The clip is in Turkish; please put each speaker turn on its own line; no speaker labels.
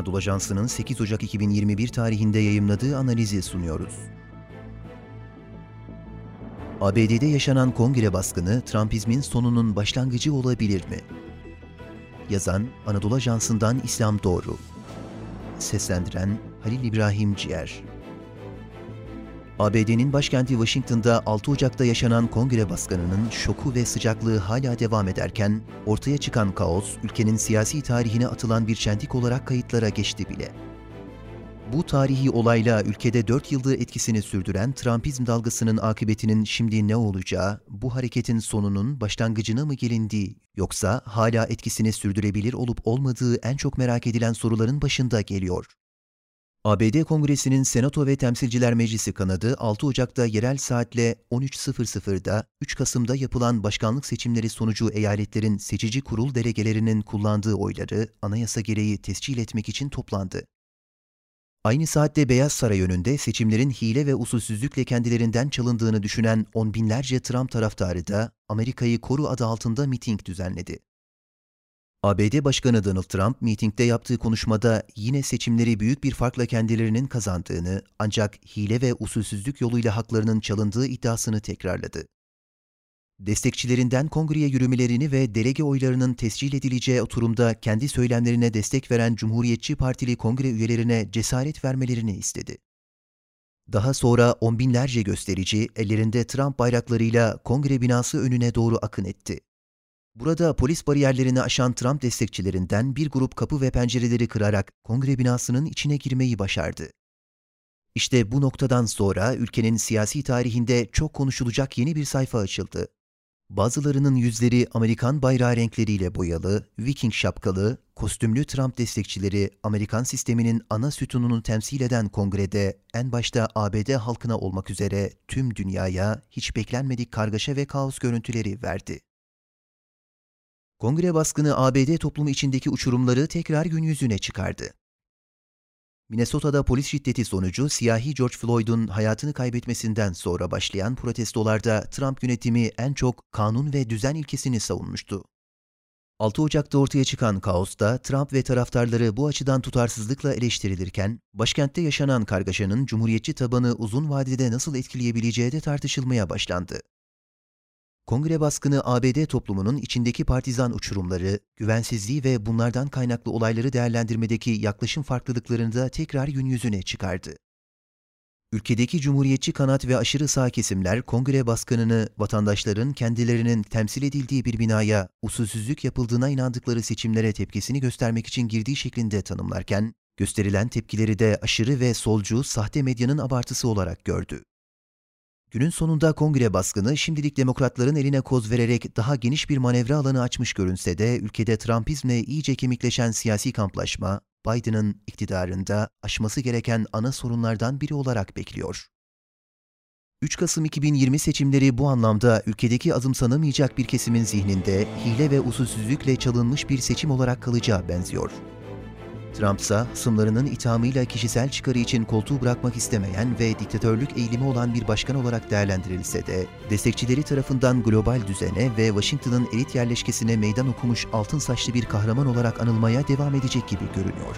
Anadolu Ajansı'nın 8 Ocak 2021 tarihinde yayımladığı analizi sunuyoruz. ABD'de yaşanan kongre baskını Trumpizmin sonunun başlangıcı olabilir mi? Yazan Anadolu Ajansı'ndan İslam Doğru. Seslendiren Halil İbrahim Ciğer. ABD'nin başkenti Washington'da 6 Ocak'ta yaşanan kongre baskınının şoku ve sıcaklığı hala devam ederken, ortaya çıkan kaos, ülkenin siyasi tarihine atılan bir çentik olarak kayıtlara geçti bile. Bu tarihi olayla ülkede 4 yıldır etkisini sürdüren Trumpizm dalgasının akıbetinin şimdi ne olacağı, bu hareketin sonunun başlangıcına mı gelindiği, yoksa hala etkisini sürdürebilir olup olmadığı en çok merak edilen soruların başında geliyor. ABD Kongresi'nin Senato ve Temsilciler Meclisi kanadı 6 Ocak'ta yerel saatle 13.00'da 3 Kasım'da yapılan başkanlık seçimleri sonucu eyaletlerin seçici kurul delegelerinin kullandığı oyları anayasa gereği tescil etmek için toplandı. Aynı saatte Beyaz Saray önünde seçimlerin hile ve usulsüzlükle kendilerinden çalındığını düşünen on binlerce Trump taraftarı da Amerika'yı koru adı altında miting düzenledi. ABD Başkanı Donald Trump mitingde yaptığı konuşmada yine seçimleri büyük bir farkla kendilerinin kazandığını ancak hile ve usulsüzlük yoluyla haklarının çalındığı iddiasını tekrarladı. Destekçilerinden kongreye yürümelerini ve delege oylarının tescil edileceği oturumda kendi söylemlerine destek veren Cumhuriyetçi Partili kongre üyelerine cesaret vermelerini istedi. Daha sonra on binlerce gösterici ellerinde Trump bayraklarıyla kongre binası önüne doğru akın etti. Burada polis bariyerlerini aşan Trump destekçilerinden bir grup kapı ve pencereleri kırarak kongre binasının içine girmeyi başardı. İşte bu noktadan sonra ülkenin siyasi tarihinde çok konuşulacak yeni bir sayfa açıldı. Bazılarının yüzleri Amerikan bayrağı renkleriyle boyalı, Viking şapkalı, kostümlü Trump destekçileri Amerikan sisteminin ana sütununu temsil eden kongrede en başta ABD halkına olmak üzere tüm dünyaya hiç beklenmedik kargaşa ve kaos görüntüleri verdi. Kongre baskını ABD toplumu içindeki uçurumları tekrar gün yüzüne çıkardı. Minnesota'da polis şiddeti sonucu siyahi George Floyd'un hayatını kaybetmesinden sonra başlayan protestolarda Trump yönetimi en çok kanun ve düzen ilkesini savunmuştu. 6 Ocak'ta ortaya çıkan kaosta Trump ve taraftarları bu açıdan tutarsızlıkla eleştirilirken, başkentte yaşanan kargaşanın cumhuriyetçi tabanı uzun vadede nasıl etkileyebileceği de tartışılmaya başlandı. Kongre baskını ABD toplumunun içindeki partizan uçurumları, güvensizliği ve bunlardan kaynaklı olayları değerlendirmedeki yaklaşım farklılıklarını da tekrar gün yüzüne çıkardı. Ülkedeki cumhuriyetçi kanat ve aşırı sağ kesimler kongre baskınını vatandaşların kendilerinin temsil edildiği bir binaya usulsüzlük yapıldığına inandıkları seçimlere tepkisini göstermek için girdiği şeklinde tanımlarken, gösterilen tepkileri de aşırı ve solcu sahte medyanın abartısı olarak gördü. Günün sonunda kongre baskını şimdilik demokratların eline koz vererek daha geniş bir manevra alanı açmış görünse de ülkede Trumpizmle iyice kemikleşen siyasi kamplaşma, Biden'ın iktidarında aşması gereken ana sorunlardan biri olarak bekliyor. 3 Kasım 2020 seçimleri bu anlamda ülkedeki azımsanamayacak bir kesimin zihninde hile ve usulsüzlükle çalınmış bir seçim olarak kalacağı benziyor. Trump ise hısımlarının ithamıyla kişisel çıkarı için koltuğu bırakmak istemeyen ve diktatörlük eğilimi olan bir başkan olarak değerlendirilse de, destekçileri tarafından global düzene ve Washington'ın elit yerleşkesine meydan okumuş altın saçlı bir kahraman olarak anılmaya devam edecek gibi görünüyor.